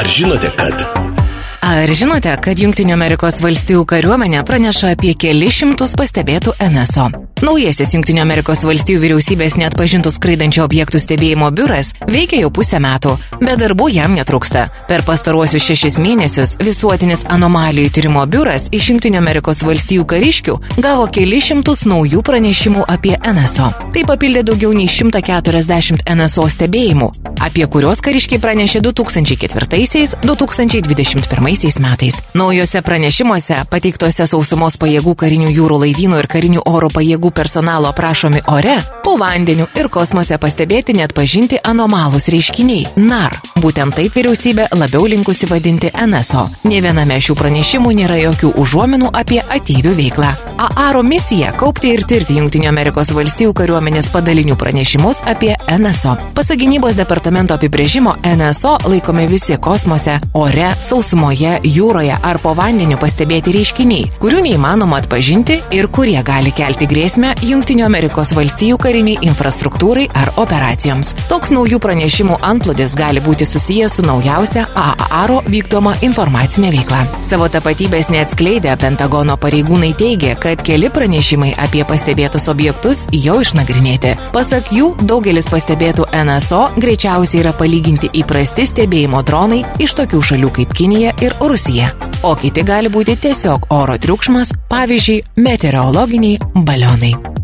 Ar žinote, kad Ar žinote, kad Junktinio Amerikos valstijų kariuomenė praneša apie keli šimtus pastebėtų NSO? Naujasis Junktinio Amerikos valstijų vyriausybės net pažintų skraidančio objektų stebėjimo biuras veikia jau pusę metų, bet darbų jam netrūksta. Per pastaruosius šešis mėnesius visuotinis anomalijų tyrimo biuras iš Junktinio Amerikos valstijų kariškių gavo keli šimtus naujų pranešimų apie NSO. Tai papildė daugiau nei 140 NSO stebėjimų, apie kuriuos kariškiai pranešė 2004-2021 metais. Naujose pranešimuose, pateiktuose sausumos pajėgų karinių jūrų laivynų ir karinių oro pajėgų personalo aprašomi ore, po vandeniu ir kosmose pastebėti net pažinti anomalūs reiškiniai - NAR. Būtent taip vyriausybė labiau linkusi vadinti NSO. Ne viename šių pranešimų nėra jokių užuominų apie ateivių veiklą. AARO misija - kaupti ir tirti valstijų kariuomenės padalinių pranešimus apie NSO. Pasak gynybos departamento apibrėžimo, NSO laikomi visi kosmose, ore, sausumoje, jūroje ar po vandeniu pastebėti reiškiniai, kurių neįmanoma atpažinti ir kurie gali kelti grėsmę Junktinio Amerikos valstijų kariniai infrastruktūrai ar operacijoms. Toks naujų pranešimų antplūdis gali būti susijęs su naujausia AARO vykdoma informacinė veikla. Savo tapatybės neatskleidę Pentagono pareigūnai teigia, kad keli pranešimai apie pastebėtus objektus jau išnagrinėti. Pasak jų, daugelis pastebėtų NSO greičiausiai yra palyginti įprasti stebėjimo dronai iš tokių šalių kaip Kinija ir Rusija. O kiti gali būti tiesiog oro triukšmas, pavyzdžiui, meteorologiniai balionai.